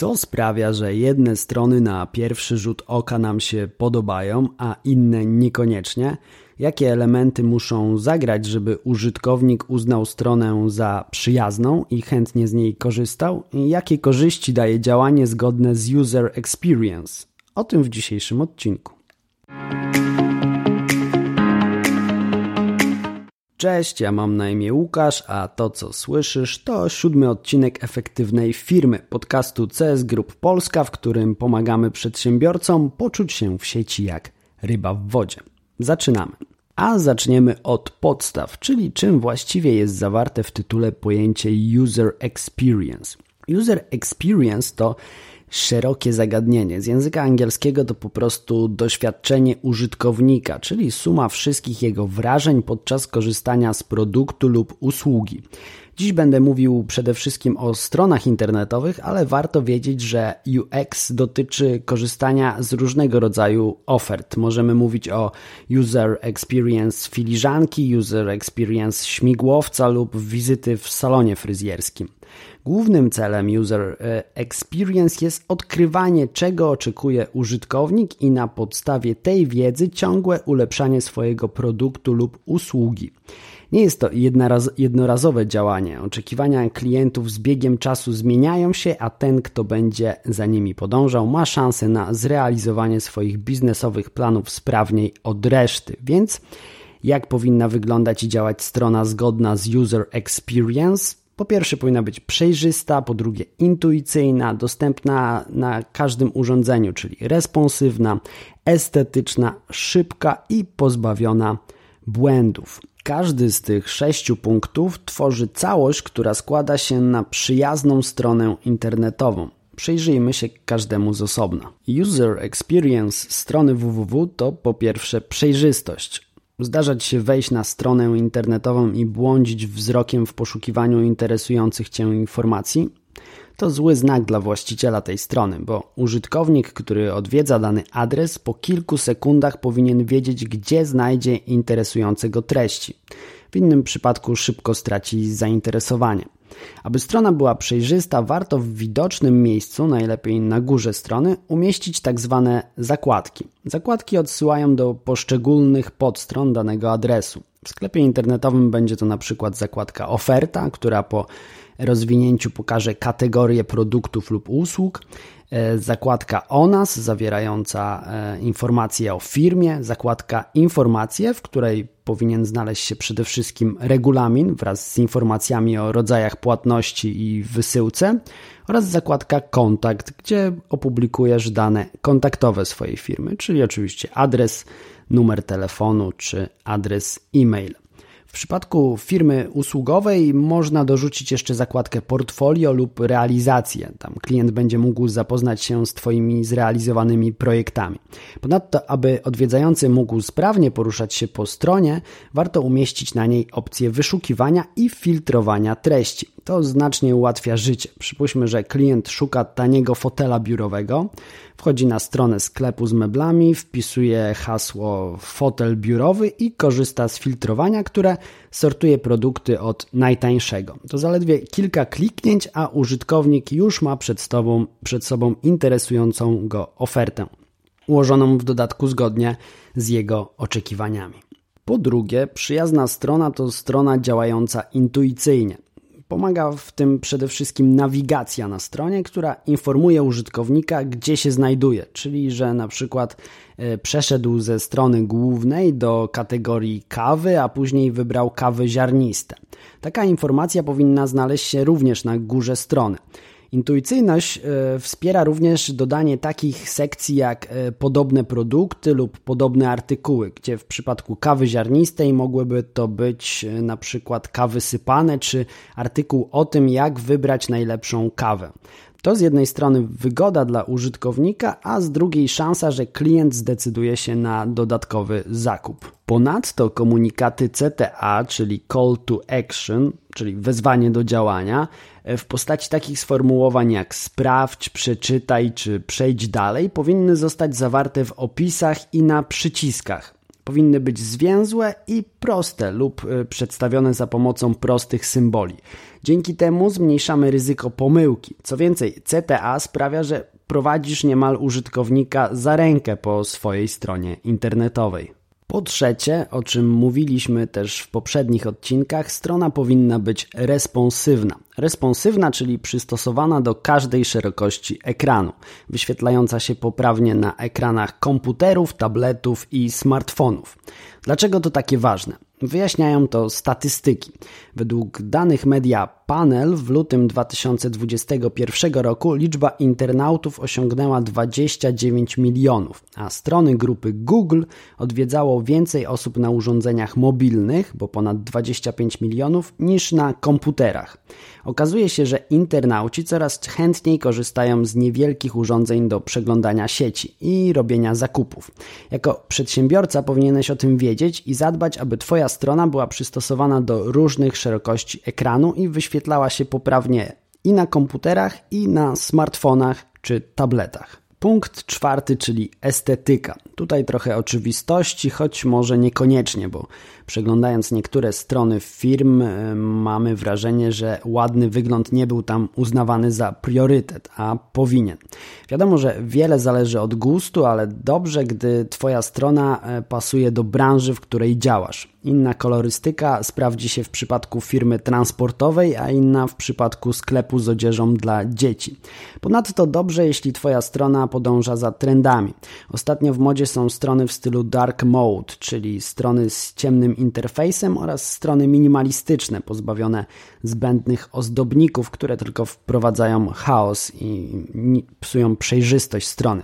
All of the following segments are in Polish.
Co sprawia, że jedne strony na pierwszy rzut oka nam się podobają, a inne niekoniecznie? Jakie elementy muszą zagrać, żeby użytkownik uznał stronę za przyjazną i chętnie z niej korzystał? I jakie korzyści daje działanie zgodne z user experience? O tym w dzisiejszym odcinku. Cześć, ja mam na imię Łukasz, a to co słyszysz to siódmy odcinek efektywnej firmy podcastu CS Group Polska, w którym pomagamy przedsiębiorcom poczuć się w sieci jak ryba w wodzie. Zaczynamy. A zaczniemy od podstaw, czyli czym właściwie jest zawarte w tytule pojęcie user experience. User experience to szerokie zagadnienie. Z języka angielskiego to po prostu doświadczenie użytkownika, czyli suma wszystkich jego wrażeń podczas korzystania z produktu lub usługi. Dziś będę mówił przede wszystkim o stronach internetowych, ale warto wiedzieć, że UX dotyczy korzystania z różnego rodzaju ofert. Możemy mówić o user experience filiżanki, user experience śmigłowca lub wizyty w salonie fryzjerskim. Głównym celem user e, experience jest odkrywanie, czego oczekuje użytkownik i na podstawie tej wiedzy ciągłe ulepszanie swojego produktu lub usługi. Nie jest to jednoraz, jednorazowe działanie. Oczekiwania klientów z biegiem czasu zmieniają się, a ten, kto będzie za nimi podążał, ma szansę na zrealizowanie swoich biznesowych planów sprawniej od reszty. Więc jak powinna wyglądać i działać strona zgodna z user experience? Po pierwsze, powinna być przejrzysta, po drugie, intuicyjna, dostępna na każdym urządzeniu, czyli responsywna, estetyczna, szybka i pozbawiona błędów. Każdy z tych sześciu punktów tworzy całość, która składa się na przyjazną stronę internetową. Przyjrzyjmy się każdemu z osobna. User experience strony www to po pierwsze przejrzystość. Zdarzać się wejść na stronę internetową i błądzić wzrokiem w poszukiwaniu interesujących Cię informacji? To zły znak dla właściciela tej strony, bo użytkownik, który odwiedza dany adres, po kilku sekundach powinien wiedzieć, gdzie znajdzie interesujące go treści. W innym przypadku szybko straci zainteresowanie. Aby strona była przejrzysta, warto w widocznym miejscu, najlepiej na górze strony, umieścić tak zwane zakładki. Zakładki odsyłają do poszczególnych podstron danego adresu. W sklepie internetowym będzie to na przykład zakładka oferta, która po rozwinięciu pokaże kategorie produktów lub usług, e, zakładka o nas zawierająca e, informacje o firmie, zakładka informacje, w której powinien znaleźć się przede wszystkim regulamin wraz z informacjami o rodzajach płatności i wysyłce oraz zakładka kontakt, gdzie opublikujesz dane kontaktowe swojej firmy, czyli oczywiście adres, numer telefonu czy adres e-mail. W przypadku firmy usługowej można dorzucić jeszcze zakładkę portfolio lub realizację. Tam klient będzie mógł zapoznać się z Twoimi zrealizowanymi projektami. Ponadto, aby odwiedzający mógł sprawnie poruszać się po stronie, warto umieścić na niej opcję wyszukiwania i filtrowania treści. To znacznie ułatwia życie. Przypuśćmy, że klient szuka taniego fotela biurowego, wchodzi na stronę sklepu z meblami, wpisuje hasło fotel biurowy i korzysta z filtrowania, które sortuje produkty od najtańszego. To zaledwie kilka kliknięć, a użytkownik już ma przed sobą, przed sobą interesującą go ofertę, ułożoną w dodatku zgodnie z jego oczekiwaniami. Po drugie, przyjazna strona to strona działająca intuicyjnie. Pomaga w tym przede wszystkim nawigacja na stronie, która informuje użytkownika, gdzie się znajduje, czyli że na przykład e, przeszedł ze strony głównej do kategorii kawy, a później wybrał kawy ziarniste. Taka informacja powinna znaleźć się również na górze strony. Intuicyjność e, wspiera również dodanie takich sekcji jak e, podobne produkty lub podobne artykuły, gdzie w przypadku kawy ziarnistej mogłyby to być e, na przykład kawy sypane czy artykuł o tym, jak wybrać najlepszą kawę. To z jednej strony wygoda dla użytkownika, a z drugiej szansa, że klient zdecyduje się na dodatkowy zakup. Ponadto komunikaty CTA, czyli Call to Action, czyli wezwanie do działania, w postaci takich sformułowań jak sprawdź, przeczytaj czy przejdź dalej, powinny zostać zawarte w opisach i na przyciskach. Powinny być zwięzłe i proste lub y, przedstawione za pomocą prostych symboli. Dzięki temu zmniejszamy ryzyko pomyłki. Co więcej, CTA sprawia, że prowadzisz niemal użytkownika za rękę po swojej stronie internetowej. Po trzecie, o czym mówiliśmy też w poprzednich odcinkach, strona powinna być responsywna. Responsywna, czyli przystosowana do każdej szerokości ekranu, wyświetlająca się poprawnie na ekranach komputerów, tabletów i smartfonów. Dlaczego to takie ważne? Wyjaśniają to statystyki. Według danych media Panel w lutym 2021 roku liczba internautów osiągnęła 29 milionów, a strony grupy Google odwiedzało więcej osób na urządzeniach mobilnych, bo ponad 25 milionów, niż na komputerach. Okazuje się, że internauci coraz chętniej korzystają z niewielkich urządzeń do przeglądania sieci i robienia zakupów. Jako przedsiębiorca powinieneś o tym wiedzieć i zadbać, aby Twoja strona była przystosowana do różnych szerokości ekranu i wyświetlała się poprawnie i na komputerach, i na smartfonach czy tabletach. Punkt czwarty, czyli estetyka. Tutaj trochę oczywistości, choć może niekoniecznie, bo przeglądając niektóre strony firm, e, mamy wrażenie, że ładny wygląd nie był tam uznawany za priorytet, a powinien. Wiadomo, że wiele zależy od gustu, ale dobrze, gdy Twoja strona e, pasuje do branży, w której działasz. Inna kolorystyka sprawdzi się w przypadku firmy transportowej, a inna w przypadku sklepu z odzieżą dla dzieci. Ponadto dobrze, jeśli Twoja strona podąża za trendami. Ostatnio w modzie są strony w stylu dark mode, czyli strony z ciemnym interfejsem oraz strony minimalistyczne, pozbawione zbędnych ozdobników, które tylko wprowadzają chaos i psują przejrzystość strony.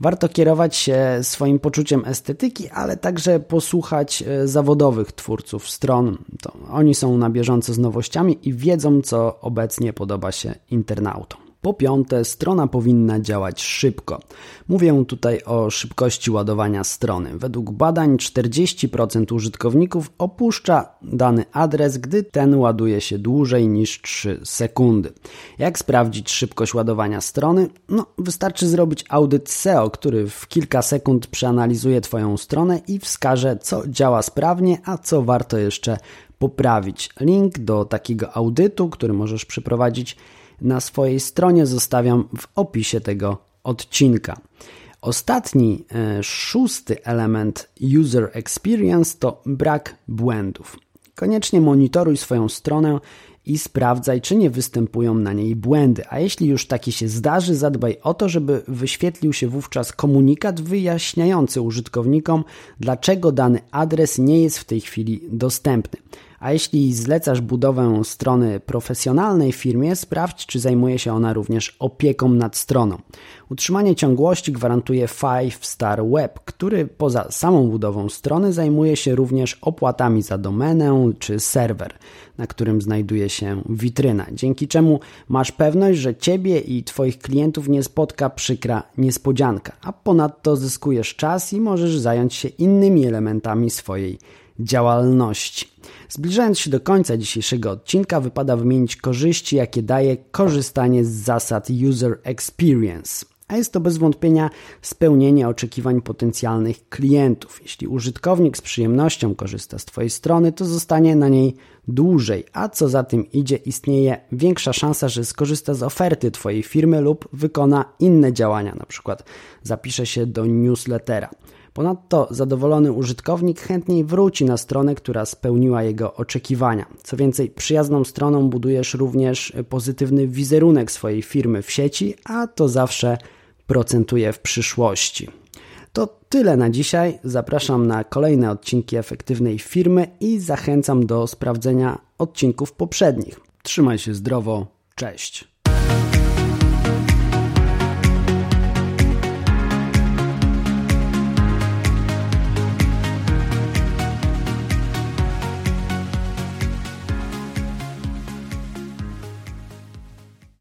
Warto kierować się swoim poczuciem estetyki, ale także posłuchać e, zawodowych twórców stron. To oni są na bieżąco z nowościami i wiedzą, co obecnie podoba się internautom. Po piąte, strona powinna działać szybko. Mówię tutaj o szybkości ładowania strony. Według badań 40% użytkowników opuszcza dany adres, gdy ten ładuje się dłużej niż 3 sekundy. Jak sprawdzić szybkość ładowania strony? No, wystarczy zrobić audyt SEO, który w kilka sekund przeanalizuje Twoją stronę i wskaże, co działa sprawnie, a co warto jeszcze poprawić. Link do takiego audytu, który możesz przeprowadzić na swojej stronie zostawiam w opisie tego odcinka. Ostatni, e, szósty element user experience to brak błędów. Koniecznie monitoruj swoją stronę i sprawdzaj, czy nie występują na niej błędy. A jeśli już taki się zdarzy, zadbaj o to, żeby wyświetlił się wówczas komunikat wyjaśniający użytkownikom, dlaczego dany adres nie jest w tej chwili dostępny. A jeśli zlecasz budowę strony profesjonalnej firmie, sprawdź, czy zajmuje się ona również opieką nad stroną. Utrzymanie ciągłości gwarantuje Five Star Web, który poza samą budową strony zajmuje się również opłatami za domenę czy serwer, na którym znajduje się witryna, dzięki czemu masz pewność, że Ciebie i Twoich klientów nie spotka przykra niespodzianka, a ponadto zyskujesz czas i możesz zająć się innymi elementami swojej działalności. Zbliżając się do końca dzisiejszego odcinka, wypada wymienić korzyści, jakie daje korzystanie z zasad User Experience. A jest to bez wątpienia spełnienie oczekiwań potencjalnych klientów. Jeśli użytkownik z przyjemnością korzysta z Twojej strony, to zostanie na niej dłużej, a co za tym idzie, istnieje większa szansa, że skorzysta z oferty Twojej firmy lub wykona inne działania, np. zapisze się do newslettera. Ponadto zadowolony użytkownik chętniej wróci na stronę, która spełniła jego oczekiwania. Co więcej, przyjazną stroną budujesz również pozytywny wizerunek swojej firmy w sieci, a to zawsze procentuje w przyszłości. To tyle na dzisiaj. Zapraszam na kolejne odcinki efektywnej firmy i zachęcam do sprawdzenia odcinków poprzednich. Trzymaj się zdrowo. Cześć.